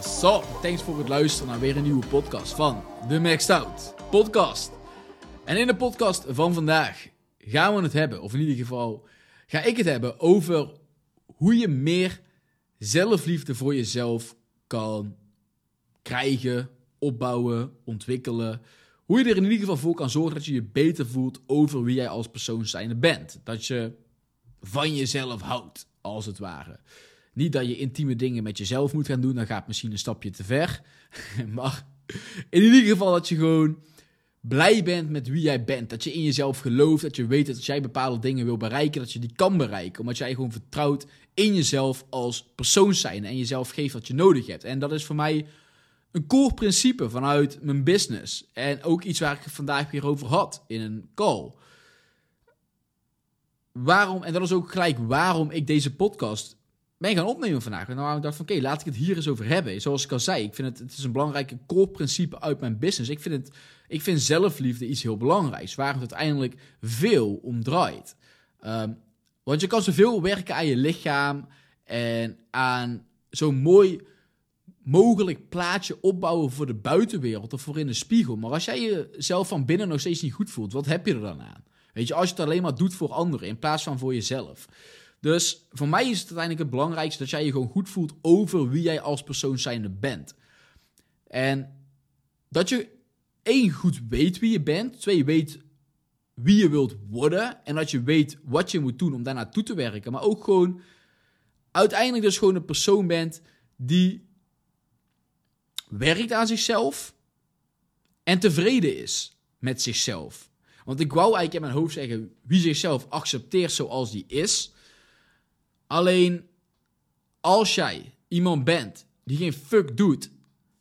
up? Thanks voor het luisteren naar weer een nieuwe podcast van The Maxed Out Podcast. En in de podcast van vandaag gaan we het hebben, of in ieder geval ga ik het hebben over hoe je meer zelfliefde voor jezelf kan krijgen, opbouwen, ontwikkelen. Hoe je er in ieder geval voor kan zorgen dat je je beter voelt over wie jij als persoon zijnde bent. Dat je van jezelf houdt, als het ware. Niet dat je intieme dingen met jezelf moet gaan doen, dan gaat het misschien een stapje te ver. maar in ieder geval dat je gewoon blij bent met wie jij bent. Dat je in jezelf gelooft, dat je weet dat jij bepaalde dingen wil bereiken, dat je die kan bereiken. Omdat jij gewoon vertrouwt in jezelf als persoon zijn en jezelf geeft wat je nodig hebt. En dat is voor mij een core principe vanuit mijn business. En ook iets waar ik vandaag weer over had in een call. Waarom, en dat is ook gelijk waarom ik deze podcast ben gaan opnemen vandaag. En nou, ik dacht van, oké, laat ik het hier eens over hebben. Zoals ik al zei, ik vind het, het is een belangrijke core principe uit mijn business. Ik vind, het, ik vind zelfliefde iets heel belangrijks, waar het uiteindelijk veel om draait. Um, want je kan zoveel werken aan je lichaam en aan zo'n mooi mogelijk plaatje opbouwen voor de buitenwereld of voor in de spiegel. Maar als jij jezelf van binnen nog steeds niet goed voelt, wat heb je er dan aan? Weet je, als je het alleen maar doet voor anderen in plaats van voor jezelf. Dus voor mij is het uiteindelijk het belangrijkste dat jij je gewoon goed voelt over wie jij als persoon zijnde bent. En dat je één goed weet wie je bent, twee weet wie je wilt worden en dat je weet wat je moet doen om daar naartoe te werken, maar ook gewoon uiteindelijk dus gewoon een persoon bent die werkt aan zichzelf en tevreden is met zichzelf. Want ik wou eigenlijk in mijn hoofd zeggen wie zichzelf accepteert zoals die is. Alleen als jij iemand bent die geen fuck doet,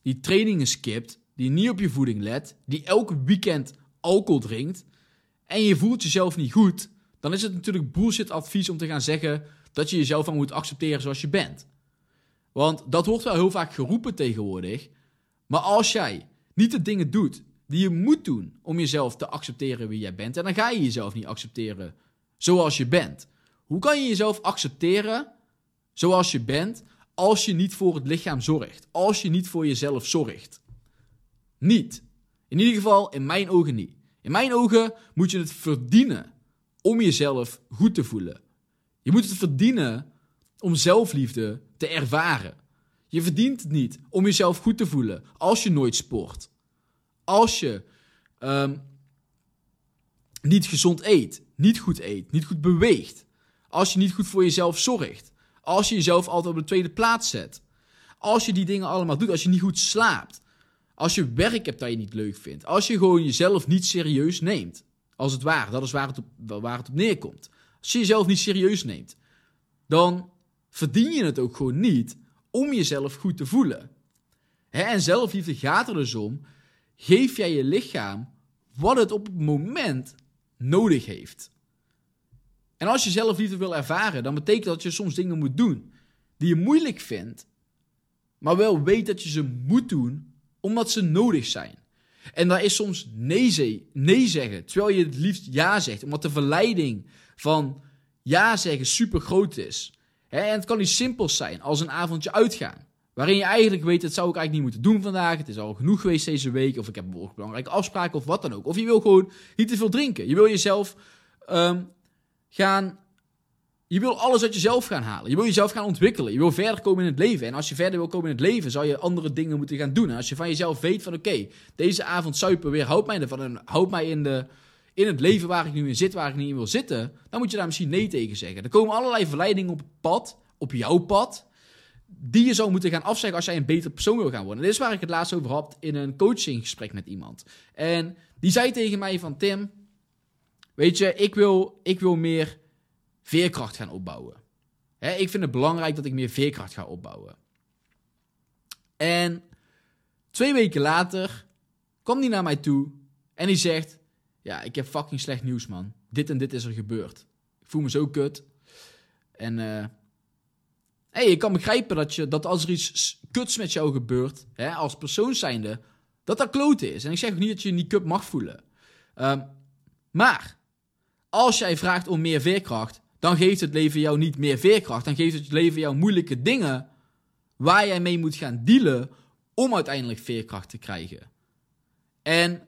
die trainingen skipt, die niet op je voeding let, die elke weekend alcohol drinkt en je voelt jezelf niet goed, dan is het natuurlijk bullshit advies om te gaan zeggen dat je jezelf dan moet accepteren zoals je bent. Want dat wordt wel heel vaak geroepen tegenwoordig. Maar als jij niet de dingen doet die je moet doen om jezelf te accepteren wie jij bent, en dan ga je jezelf niet accepteren zoals je bent. Hoe kan je jezelf accepteren zoals je bent als je niet voor het lichaam zorgt? Als je niet voor jezelf zorgt? Niet. In ieder geval in mijn ogen niet. In mijn ogen moet je het verdienen om jezelf goed te voelen. Je moet het verdienen om zelfliefde te ervaren. Je verdient het niet om jezelf goed te voelen als je nooit sport. Als je um, niet gezond eet, niet goed eet, niet goed beweegt. Als je niet goed voor jezelf zorgt. Als je jezelf altijd op de tweede plaats zet. Als je die dingen allemaal doet. Als je niet goed slaapt. Als je werk hebt dat je niet leuk vindt. Als je gewoon jezelf niet serieus neemt. Als het ware. Dat is waar het op, waar het op neerkomt. Als je jezelf niet serieus neemt. Dan verdien je het ook gewoon niet om jezelf goed te voelen. En zelfliefde gaat er dus om. Geef jij je lichaam wat het op het moment nodig heeft. En als je zelfliefde wil ervaren, dan betekent dat je soms dingen moet doen die je moeilijk vindt, maar wel weet dat je ze moet doen omdat ze nodig zijn. En daar is soms nee, nee zeggen, terwijl je het liefst ja zegt, omdat de verleiding van ja zeggen super groot is. En het kan iets simpels zijn als een avondje uitgaan. Waarin je eigenlijk weet, dat zou ik eigenlijk niet moeten doen vandaag. Het is al genoeg geweest deze week. Of ik heb een belangrijke afspraken of wat dan ook. Of je wil gewoon niet te veel drinken. Je wil jezelf um, gaan. Je wil alles uit jezelf gaan halen. Je wil jezelf gaan ontwikkelen. Je wil verder komen in het leven. En als je verder wil komen in het leven, zou je andere dingen moeten gaan doen. En als je van jezelf weet van oké, deze avond suipen weer houdt mij ervan en houdt mij in, de, in het leven waar ik nu in zit, waar ik niet in wil zitten, dan moet je daar misschien nee tegen zeggen. Er komen allerlei verleidingen op het pad op jouw pad, die je zou moeten gaan afzeggen als jij een beter persoon wil gaan worden. dit is waar ik het laatst over had in een coachinggesprek met iemand. En die zei tegen mij van, Tim, weet je, ik wil, ik wil meer veerkracht gaan opbouwen. ik vind het belangrijk dat ik meer veerkracht ga opbouwen. En twee weken later kwam hij naar mij toe en hij zegt: Ja, ik heb fucking slecht nieuws, man. Dit en dit is er gebeurd. Ik voel me zo kut. En uh, hey, ik kan begrijpen dat, je, dat als er iets kuts met jou gebeurt, hè, als persoon zijnde, dat dat kloten is. En ik zeg ook niet dat je je niet kut mag voelen. Um, maar als jij vraagt om meer veerkracht, dan geeft het leven jou niet meer veerkracht. Dan geeft het leven jou moeilijke dingen waar jij mee moet gaan dealen om uiteindelijk veerkracht te krijgen. En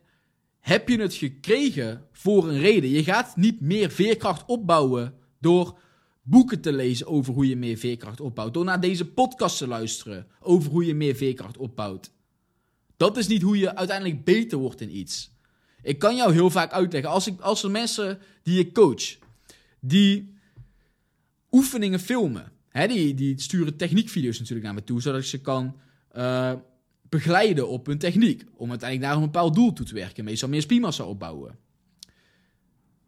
heb je het gekregen voor een reden? Je gaat niet meer veerkracht opbouwen door boeken te lezen over hoe je meer veerkracht opbouwt. Door naar deze podcast te luisteren over hoe je meer veerkracht opbouwt. Dat is niet hoe je uiteindelijk beter wordt in iets. Ik kan jou heel vaak uitleggen. Als, ik, als er mensen die ik coach, die oefeningen filmen. Hè, die, die sturen techniekvideo's natuurlijk naar me toe, zodat ik ze kan uh, begeleiden op hun techniek. Om uiteindelijk naar een bepaald doel toe te werken. Meestal meer spiermassa opbouwen.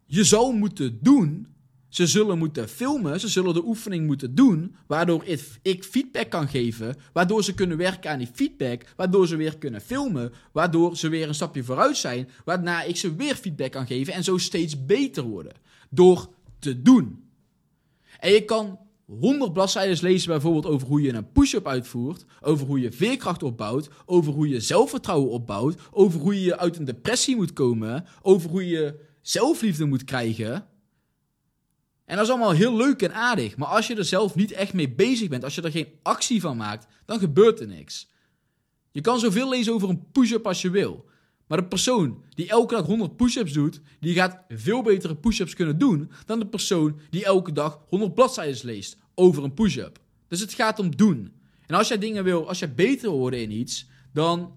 Je zou moeten doen, ze zullen moeten filmen, ze zullen de oefening moeten doen, waardoor ik feedback kan geven, waardoor ze kunnen werken aan die feedback, waardoor ze weer kunnen filmen, waardoor ze weer een stapje vooruit zijn, waarna ik ze weer feedback kan geven en zo steeds beter worden. Door te doen. En je kan 100 bladzijden lezen bijvoorbeeld over hoe je een push-up uitvoert, over hoe je veerkracht opbouwt, over hoe je zelfvertrouwen opbouwt, over hoe je uit een depressie moet komen, over hoe je zelfliefde moet krijgen. En dat is allemaal heel leuk en aardig, maar als je er zelf niet echt mee bezig bent, als je er geen actie van maakt, dan gebeurt er niks. Je kan zoveel lezen over een push-up als je wil. Maar de persoon die elke dag 100 push-ups doet, die gaat veel betere push-ups kunnen doen dan de persoon die elke dag 100 bladzijden leest over een push-up. Dus het gaat om doen. En als jij dingen wil, als je beter wil worden in iets, dan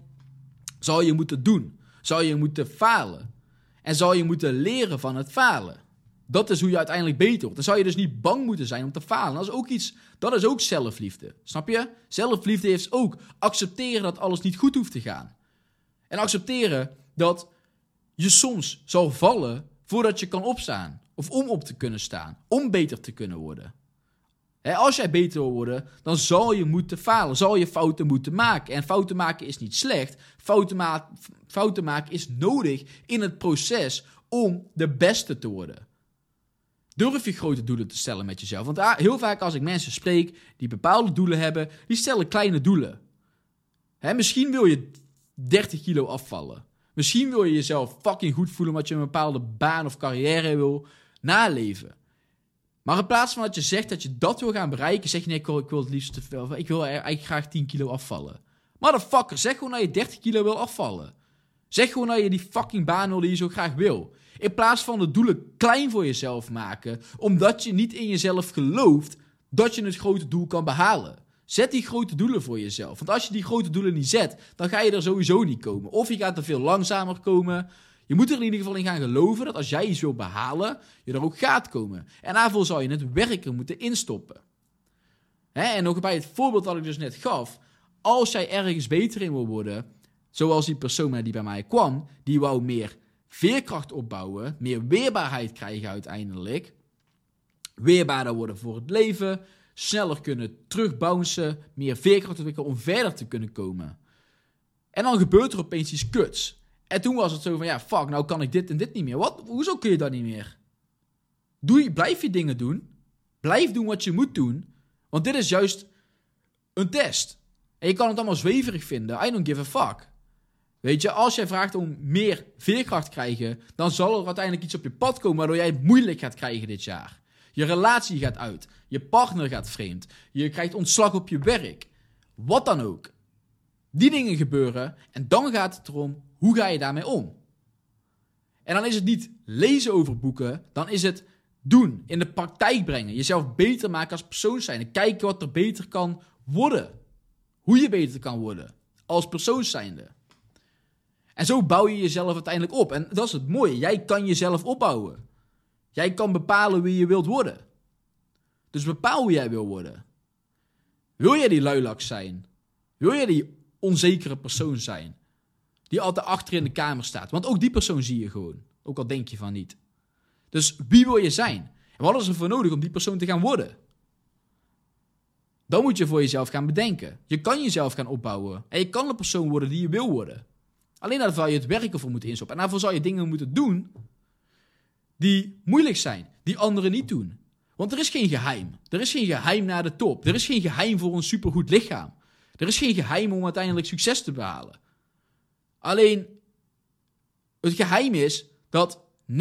zal je moeten doen. Zal je moeten falen. En zal je moeten leren van het falen. Dat is hoe je uiteindelijk beter wordt. Dan zou je dus niet bang moeten zijn om te falen. Dat is ook iets, dat is ook zelfliefde. Snap je? Zelfliefde heeft ook accepteren dat alles niet goed hoeft te gaan. En accepteren dat je soms zal vallen voordat je kan opstaan. Of om op te kunnen staan. Om beter te kunnen worden. als jij beter wil worden, dan zal je moeten falen. Zal je fouten moeten maken. En fouten maken is niet slecht. Fouten, ma fouten maken is nodig in het proces om de beste te worden. Durf je grote doelen te stellen met jezelf. Want heel vaak als ik mensen spreek die bepaalde doelen hebben, die stellen kleine doelen. misschien wil je 30 kilo afvallen. Misschien wil je jezelf fucking goed voelen omdat je een bepaalde baan of carrière wil naleven. Maar in plaats van dat je zegt dat je dat wil gaan bereiken, zeg je nee, ik wil, ik wil het liefst te veel. Ik wil eigenlijk graag 10 kilo afvallen. Motherfucker, zeg gewoon dat je 30 kilo wil afvallen. Zeg gewoon dat je die fucking baan wil die je zo graag wil. In plaats van de doelen klein voor jezelf maken, omdat je niet in jezelf gelooft dat je het grote doel kan behalen. Zet die grote doelen voor jezelf. Want als je die grote doelen niet zet, dan ga je er sowieso niet komen. Of je gaat er veel langzamer komen. Je moet er in ieder geval in gaan geloven dat als jij iets wil behalen, je er ook gaat komen. En daarvoor zou je het werken moeten instoppen. Hè? En nog bij het voorbeeld dat ik dus net gaf. Als jij ergens beter in wil worden, zoals die persoon die bij mij kwam, die wou meer veerkracht opbouwen, meer weerbaarheid krijgen uiteindelijk. Weerbaarder worden voor het leven, sneller kunnen terugbouncen, meer veerkracht ontwikkelen om verder te kunnen komen. En dan gebeurt er opeens iets kuts. En toen was het zo van, ja, fuck, nou kan ik dit en dit niet meer. Wat? Hoezo kun je dat niet meer? Doe blijf je dingen doen. Blijf doen wat je moet doen. Want dit is juist een test. En je kan het allemaal zweverig vinden. I don't give a fuck. Weet je, als jij vraagt om meer veerkracht te krijgen, dan zal er uiteindelijk iets op je pad komen waardoor jij het moeilijk gaat krijgen dit jaar. Je relatie gaat uit. Je partner gaat vreemd. Je krijgt ontslag op je werk. Wat dan ook. Die dingen gebeuren en dan gaat het erom hoe ga je daarmee om. En dan is het niet lezen over boeken, dan is het doen, in de praktijk brengen, jezelf beter maken als persoon zijn, kijken wat er beter kan worden. Hoe je beter kan worden als persoon zijnde. En zo bouw je jezelf uiteindelijk op. En dat is het mooie. Jij kan jezelf opbouwen. Jij kan bepalen wie je wilt worden. Dus bepaal wie jij wil worden. Wil jij die luilak zijn? Wil jij die onzekere persoon zijn? Die altijd achter in de kamer staat. Want ook die persoon zie je gewoon. Ook al denk je van niet. Dus wie wil je zijn? En wat is er voor nodig om die persoon te gaan worden? Dan moet je voor jezelf gaan bedenken. Je kan jezelf gaan opbouwen. En je kan de persoon worden die je wil worden. Alleen daarvoor je het werken voor moeten instoppen. En daarvoor zou je dingen moeten doen die moeilijk zijn. Die anderen niet doen. Want er is geen geheim. Er is geen geheim naar de top. Er is geen geheim voor een supergoed lichaam. Er is geen geheim om uiteindelijk succes te behalen. Alleen, het geheim is dat 99%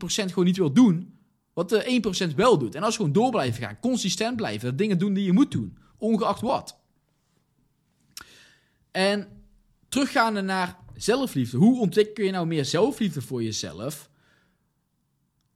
gewoon niet wil doen wat de 1% wel doet. En als gewoon door blijven gaan, consistent blijven, dingen doen die je moet doen, ongeacht wat. En teruggaande naar zelfliefde. Hoe ontwikkel je nou meer zelfliefde voor jezelf?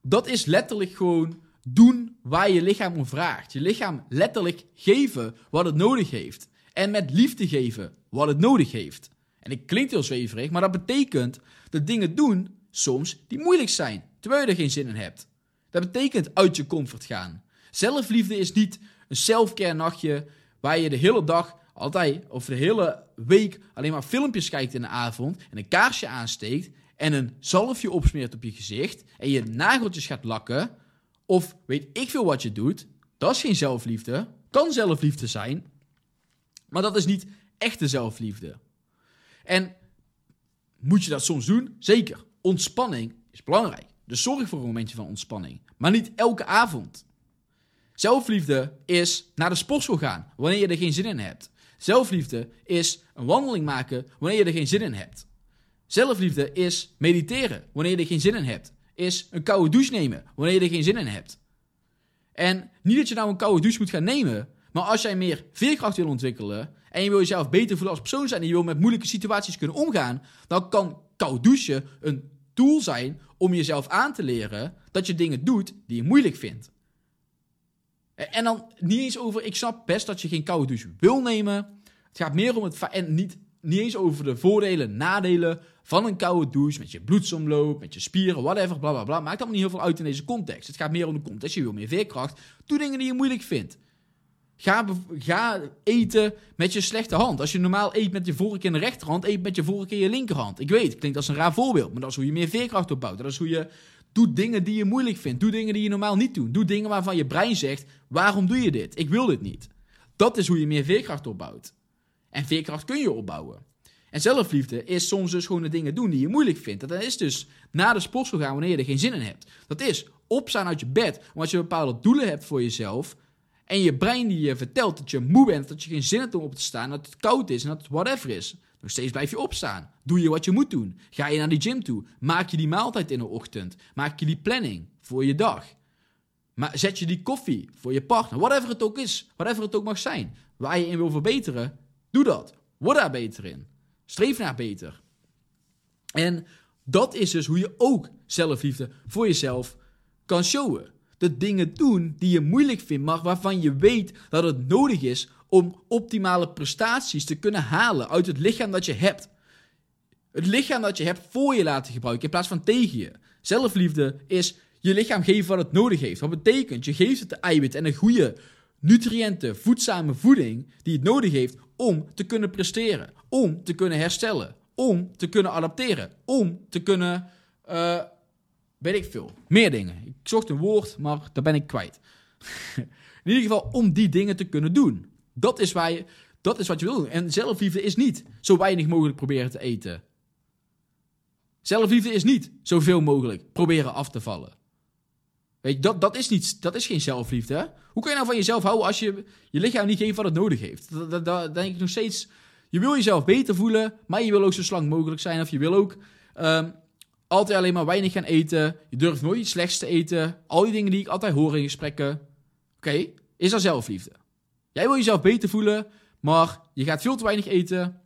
Dat is letterlijk gewoon doen waar je lichaam om vraagt. Je lichaam letterlijk geven wat het nodig heeft. En met liefde geven wat het nodig heeft. En ik klinkt heel zweverig, maar dat betekent dat dingen doen soms die moeilijk zijn, terwijl je er geen zin in hebt. Dat betekent uit je comfort gaan. Zelfliefde is niet een selfcare nachtje waar je de hele dag altijd of de hele week alleen maar filmpjes kijkt in de avond en een kaarsje aansteekt en een zalfje opsmeert op je gezicht en je nageltjes gaat lakken of weet ik veel wat je doet. Dat is geen zelfliefde. Kan zelfliefde zijn, maar dat is niet echte zelfliefde. En moet je dat soms doen? Zeker. Ontspanning is belangrijk. Dus zorg voor een momentje van ontspanning. Maar niet elke avond. Zelfliefde is naar de sportschool gaan wanneer je er geen zin in hebt. Zelfliefde is een wandeling maken wanneer je er geen zin in hebt. Zelfliefde is mediteren wanneer je er geen zin in hebt. Is een koude douche nemen wanneer je er geen zin in hebt. En niet dat je nou een koude douche moet gaan nemen, maar als jij meer veerkracht wil ontwikkelen en je wil jezelf beter voelen als persoon zijn en je wil met moeilijke situaties kunnen omgaan, dan kan koud douchen een tool zijn om jezelf aan te leren dat je dingen doet die je moeilijk vindt. En dan niet eens over, ik snap best dat je geen koude douche wil nemen. Het gaat meer om het, en niet, niet eens over de voordelen, nadelen van een koude douche, met je bloedsomloop, met je spieren, whatever, bla bla bla. Maakt allemaal niet heel veel uit in deze context. Het gaat meer om de context, je wil meer veerkracht. Doe dingen die je moeilijk vindt. Ga, ga, eten met je slechte hand. Als je normaal eet met je vork in de rechterhand, eet met je vork in je linkerhand. Ik weet, klinkt als een raar voorbeeld, maar dat is hoe je meer veerkracht opbouwt. Dat is hoe je doet dingen die je moeilijk vindt. Doe dingen die je normaal niet doet. Doe dingen waarvan je brein zegt, waarom doe je dit? Ik wil dit niet. Dat is hoe je meer veerkracht opbouwt. En veerkracht kun je opbouwen. En zelfliefde is soms dus gewoon de dingen doen die je moeilijk vindt. Dat is dus na de sportschool gaan wanneer je er geen zin in hebt. Dat is opstaan uit je bed, omdat je bepaalde doelen hebt voor jezelf en je brein die je vertelt dat je moe bent, dat je geen zin hebt om op te staan, dat het koud is en dat het whatever is. Nog steeds blijf je opstaan. Doe je wat je moet doen. Ga je naar die gym toe. Maak je die maaltijd in de ochtend. Maak je die planning voor je dag. Maar zet je die koffie voor je partner. Whatever het ook is. Whatever het ook mag zijn. Waar je in wil verbeteren. Doe dat. Word daar beter in. Streef naar beter. En dat is dus hoe je ook zelfliefde voor jezelf kan showen de dingen doen die je moeilijk vindt, maar waarvan je weet dat het nodig is om optimale prestaties te kunnen halen uit het lichaam dat je hebt. Het lichaam dat je hebt voor je laten gebruiken in plaats van tegen je. Zelfliefde is je lichaam geven wat het nodig heeft. Wat betekent, je geeft het de eiwit en een goede, nutriënten, voedzame voeding die het nodig heeft om te kunnen presteren, om te kunnen herstellen, om te kunnen adapteren, om te kunnen uh, weet ik veel. Meer dingen. Ik zocht een woord, maar daar ben ik kwijt. In ieder geval om die dingen te kunnen doen. Dat is, waar je, dat is wat je wil doen. En zelfliefde is niet zo weinig mogelijk proberen te eten. Zelfliefde is niet zoveel mogelijk proberen af te vallen. Weet je, dat, dat, is, niet, dat is geen zelfliefde. Hoe kun je nou van jezelf houden als je je lichaam niet geeft wat het nodig heeft? Dat, dat, denk ik nog steeds. Je wil jezelf beter voelen, maar je wil ook zo slank mogelijk zijn. Of je wil ook um, altijd alleen maar weinig gaan eten. Je durft nooit iets slechts te eten. Al die dingen die ik altijd hoor in gesprekken. Oké, is dat zelfliefde? Jij wil jezelf beter voelen, maar je gaat veel te weinig eten.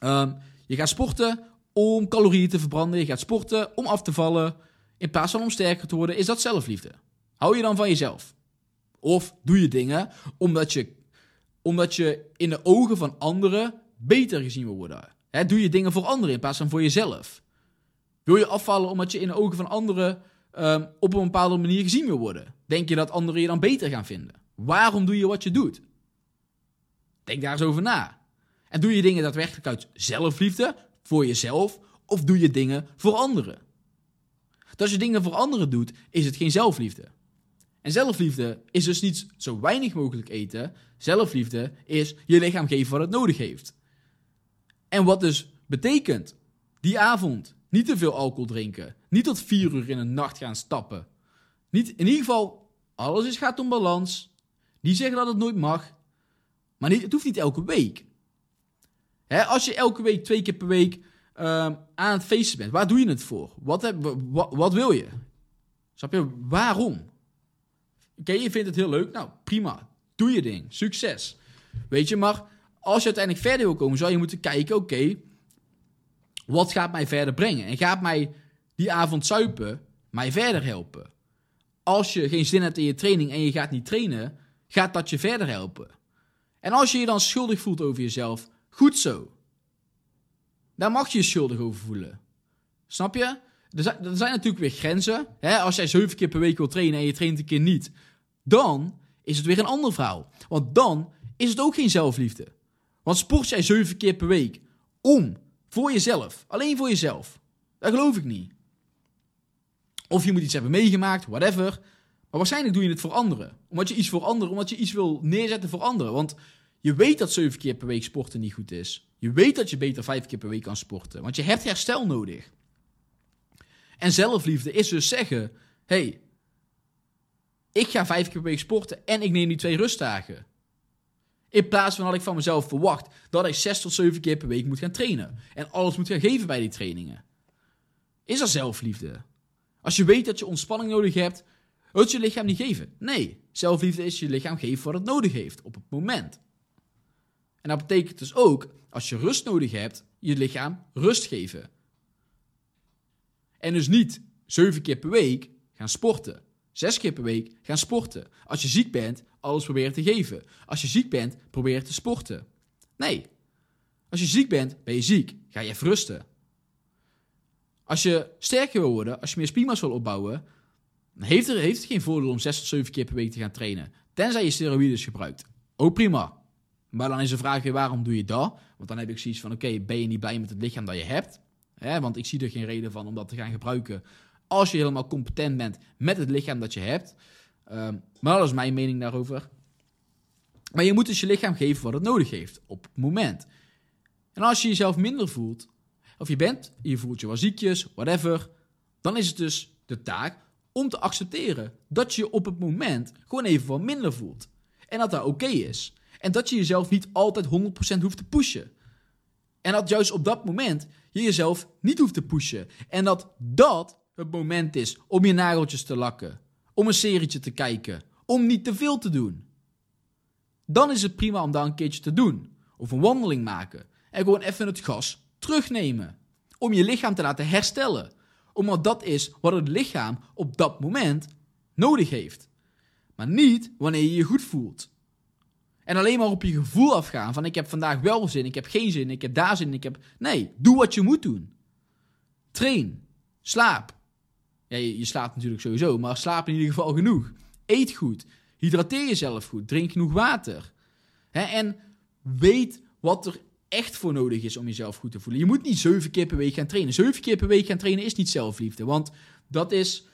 Um, je gaat sporten om calorieën te verbranden. Je gaat sporten om af te vallen. In plaats van om sterker te worden, is dat zelfliefde. Hou je dan van jezelf? Of doe je dingen omdat je, omdat je in de ogen van anderen beter gezien wil worden? Doe je dingen voor anderen in plaats van voor jezelf? Wil je afvallen omdat je in de ogen van anderen um, op een bepaalde manier gezien wil worden? Denk je dat anderen je dan beter gaan vinden? Waarom doe je wat je doet? Denk daar eens over na. En doe je dingen daadwerkelijk uit zelfliefde, voor jezelf, of doe je dingen voor anderen? Als je dingen voor anderen doet, is het geen zelfliefde. En zelfliefde is dus niet zo weinig mogelijk eten. Zelfliefde is je lichaam geven wat het nodig heeft. En wat dus betekent, die avond niet te veel alcohol drinken. Niet tot vier uur in de nacht gaan stappen. Niet, in ieder geval, alles is, gaat om balans. Die zeggen dat het nooit mag. Maar niet, het hoeft niet elke week. Hè, als je elke week, twee keer per week ehm, aan het feesten bent, waar doe je het voor? Wat, heb, wil je? Snap je? Waarom? Oké, je vindt het heel leuk. Nou, prima. Doe je ding. Succes. Weet je, maar als je uiteindelijk verder wil komen, zou je moeten kijken, oké, wat gaat mij verder brengen? En gaat mij die avond zuipen mij verder helpen? Als je geen zin hebt in je training en je gaat niet trainen, gaat dat je verder helpen. En als je je dan schuldig voelt over jezelf, goed zo. Daar mag je je schuldig over voelen. Snap je? Er zijn, er zijn natuurlijk weer grenzen. Hè? Als jij zeven keer per week wil trainen en je traint een keer niet, dan is het weer een ander verhaal. Want dan is het ook geen zelfliefde. Want sport jij zeven keer per week om, voor jezelf, alleen voor jezelf. Dat geloof ik niet. Of je moet iets hebben meegemaakt, whatever. Waarschijnlijk doe je het voor anderen. Omdat je iets voor anderen, omdat je iets wil neerzetten voor anderen. Want je weet dat zeven keer per week sporten niet goed is. Je weet dat je beter vijf keer per week kan sporten. Want je hebt herstel nodig. En zelfliefde is dus zeggen: hey, ik ga vijf keer per week sporten en ik neem die twee rustdagen. In plaats van dat ik van mezelf verwacht dat ik zes tot zeven keer per week moet gaan trainen. En alles moet gaan geven bij die trainingen. Is dat zelfliefde? Als je weet dat je ontspanning nodig hebt, wilt je lichaam niet geven. Nee, zelfliefde is je lichaam geven wat het nodig heeft op het moment. En dat betekent dus ook, als je rust nodig hebt, je lichaam rust geven. En dus niet zeven keer per week gaan sporten. Zes keer per week gaan sporten. Als je ziek bent, alles proberen te geven. Als je ziek bent, probeer te sporten. Nee. Als je ziek bent, ben je ziek. Ga je even rusten. Als je sterker wil worden, als je meer spiermassa wil opbouwen, heeft, er, heeft het geen voordeel om zes tot zeven keer per week te gaan trainen. Tenzij je steroïdes gebruikt. Ook prima. Maar dan is de vraag weer, waarom doe je dat? Want dan heb ik zoiets van, oké, ben je niet blij met het lichaam dat je hebt? want ik zie er geen reden van om dat te gaan gebruiken als je helemaal competent bent met het lichaam dat je hebt. Ehm, maar dat is mijn mening daarover. Maar je moet dus je lichaam geven wat het nodig heeft op het moment. En als je jezelf minder voelt, of je bent, je voelt je wel ziekjes, whatever, dan is het dus de taak om te accepteren dat je op het moment gewoon even wat minder voelt. En dat dat oké is. En dat je jezelf niet altijd 100% hoeft te pushen. En dat juist op dat moment je jezelf niet hoeft te pushen. En dat dat het moment is om je nageltjes te lakken, om een serietje te kijken, om niet te veel te doen. Dan is het prima om dat een keertje te doen. Of een wandeling maken. En gewoon even het gas terugnemen. Om je lichaam te laten herstellen. Omdat dat is wat het lichaam op dat moment nodig heeft. Maar niet wanneer je je goed voelt. En alleen maar op je gevoel afgaan van ik heb vandaag wel zin, ik heb geen zin, ik heb daar zin, ik heb... Nee, doe wat je moet doen. Train. Slaap. Ja, je, je slaapt natuurlijk sowieso, maar slaap in ieder geval genoeg. Eet goed. Hydrateer jezelf goed. Drink genoeg water. en weet wat er echt voor nodig is om jezelf goed te voelen. Je moet niet zeven keer per week gaan trainen. Zeven keer per week gaan trainen is niet zelfliefde. Want dat is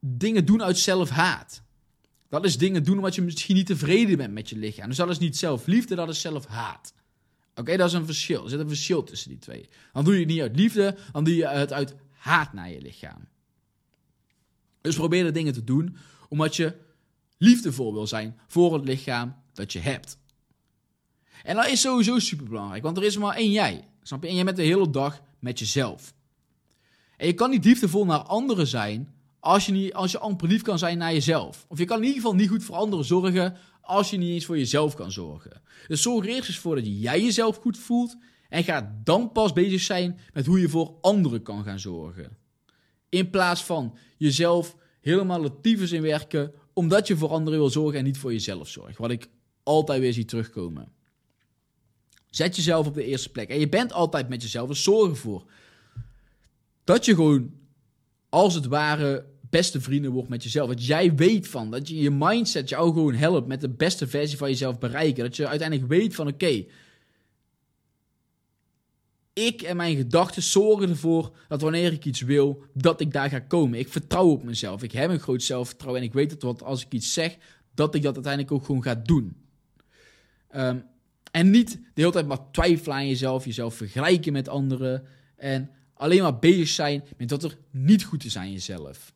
dingen doen uit zelfhaat. Dat is dingen doen omdat je misschien niet tevreden bent met je lichaam. Dus dat is niet zelfliefde, dat is zelfhaat. Oké, dat is een verschil. Er zit een verschil tussen die twee. Dan doe je het niet uit liefde, dan doe je het uit haat naar je lichaam. Dus probeer de dingen te doen omdat je liefdevol wil zijn voor het lichaam dat je hebt. En dat is sowieso super belangrijk, want er is maar één jij. Snap je? En jij bent de hele dag met jezelf. En je kan niet liefdevol naar anderen zijn als je, niet, als je amper lief kan zijn naar jezelf. Of je kan in ieder geval niet goed voor anderen zorgen als je niet eens voor jezelf kan zorgen. Dus zorg er eerst eens voor dat jij jezelf goed voelt en ga dan pas bezig zijn met hoe je voor anderen kan gaan zorgen. In plaats van jezelf helemaal tyfus in werken, omdat je voor anderen wil zorgen en niet voor jezelf zorgt. Wat ik altijd weer zie terugkomen. Zet jezelf op de eerste plek. En je bent altijd met jezelf. Dus zorg ervoor dat je gewoon, als het ware, beste vrienden wordt met jezelf. Dat jij weet van, dat je je mindset jou gewoon helpt met de beste versie van jezelf bereiken. Dat je uiteindelijk weet van, oké, ik en mijn gedachten zorgen ervoor dat wanneer ik iets wil, dat ik daar ga komen. Ik vertrouw op mezelf. Ik heb een groot zelfvertrouwen en ik weet dat wat als ik iets zeg, dat ik dat uiteindelijk ook gewoon ga doen. Ehm, en niet de hele tijd maar twijfelen aan jezelf, jezelf vergelijken met anderen en alleen maar bezig zijn met wat er niet goed is aan jezelf.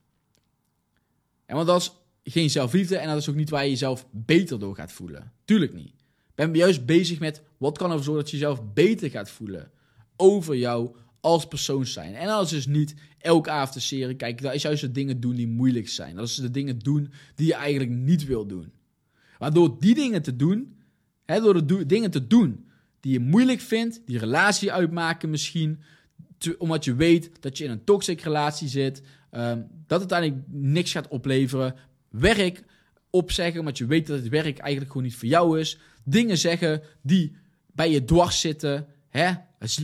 En want dat is geen zelfliefde en dat is ook niet waar je jezelf beter door gaat voelen. Tuurlijk niet. Ben juist bezig met wat kan ervoor zorgen dat je jezelf beter gaat voelen over jou als persoon zijn. En dat is dus niet elke avond serie kijken. Dat is juist de dingen doen die moeilijk zijn. Dat is de dingen doen die je eigenlijk niet wil doen. Maar door die dingen te doen, door de dingen te doen die je moeilijk vindt, die relatie uitmaken misschien, omdat je weet dat je in een toxic relatie zit, um, dat het uiteindelijk niks gaat opleveren. Werk opzeggen, omdat je weet dat het werk eigenlijk gewoon niet voor jou is. Dingen zeggen die bij je dwars zitten.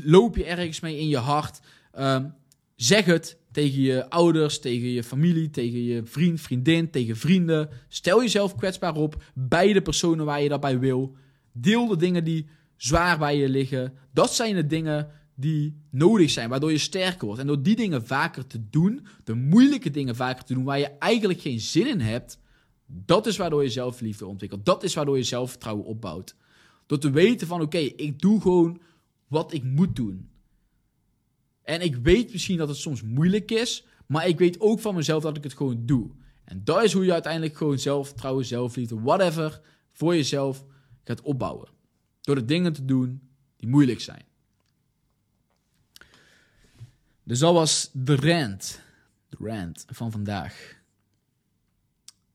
Loop je ergens mee in je hart? Um, zeg het tegen je ouders, tegen je familie, tegen je vriend, vriendin, tegen vrienden. Stel jezelf kwetsbaar op bij de personen waar je dat bij wil. Deel de dingen die zwaar bij je liggen. Dat zijn de dingen die nodig zijn, waardoor je sterker wordt. En door die dingen vaker te doen, de moeilijke dingen vaker te doen, waar je eigenlijk geen zin in hebt, dat is waardoor je zelfliefde ontwikkelt. Dat is waardoor je zelfvertrouwen opbouwt. Door te weten van, oké, ik doe gewoon wat ik moet doen. En ik weet misschien dat het soms moeilijk is, maar ik weet ook van mezelf dat ik het gewoon doe. En dat is hoe je uiteindelijk gewoon zelfvertrouwen, zelfliefde, whatever, voor jezelf gaat opbouwen. Door de dingen te doen die moeilijk zijn. Dus dat was de rant. De rant van vandaag.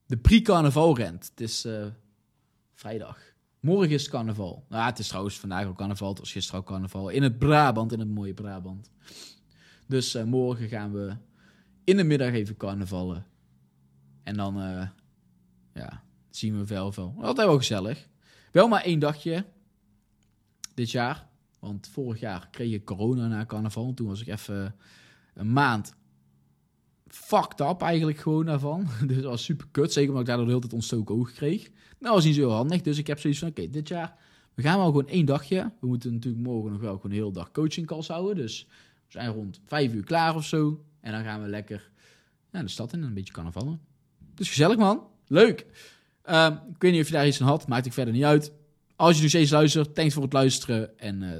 De pre-carnaval rant. Het is uh, vrijdag. Morgen is carnaval. Nou, het is trouwens vandaag ook carnaval. Het was gisteren ook carnaval. In het Brabant, in het mooie Brabant. Dus uh, morgen gaan we in de middag even carnavallen. En dan uh, ja, zien we wel veel. Altijd wel gezellig. Wel maar één dagje dit jaar. Want vorig jaar kreeg ik corona na carnaval. En toen was ik even een maand fucked up eigenlijk gewoon daarvan. Dus dat was super kut. Zeker omdat ik daardoor de hele tijd ontstoken ogen kreeg. Nou, was niet zo handig. Dus ik heb zoiets van, oké, dit jaar... We gaan wel gewoon één dagje. We moeten natuurlijk morgen nog wel gewoon een hele dag coaching calls houden. Dus we zijn rond vijf uur klaar of zo. En dan gaan we lekker naar de stad in en een beetje carnavallen. Dus gezellig, man. Leuk. Uh, ik weet niet of je daar iets aan had. Maakt ik verder niet uit. Als je nu steeds luistert, thanks voor het luisteren. En uh,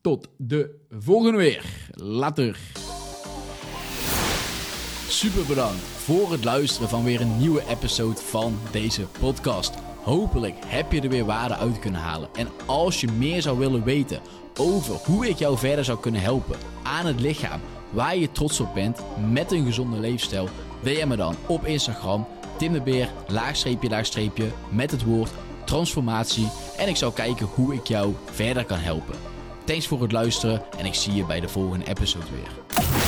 tot de volgende weer. Later. Super bedankt voor het luisteren van weer een nieuwe episode van deze podcast. Hopelijk heb je er weer waarde uit kunnen halen. En als je meer zou willen weten over hoe ik jou verder zou kunnen helpen aan het lichaam waar je trots op bent met een gezonde leefstijl, DM me dan op Instagram Tim de Beer, laagstreepje, laagstreepje, met het woord transformatie. En ik zal kijken hoe ik jou verder kan helpen. Thanks voor het luisteren en ik zie je bij de volgende episode weer.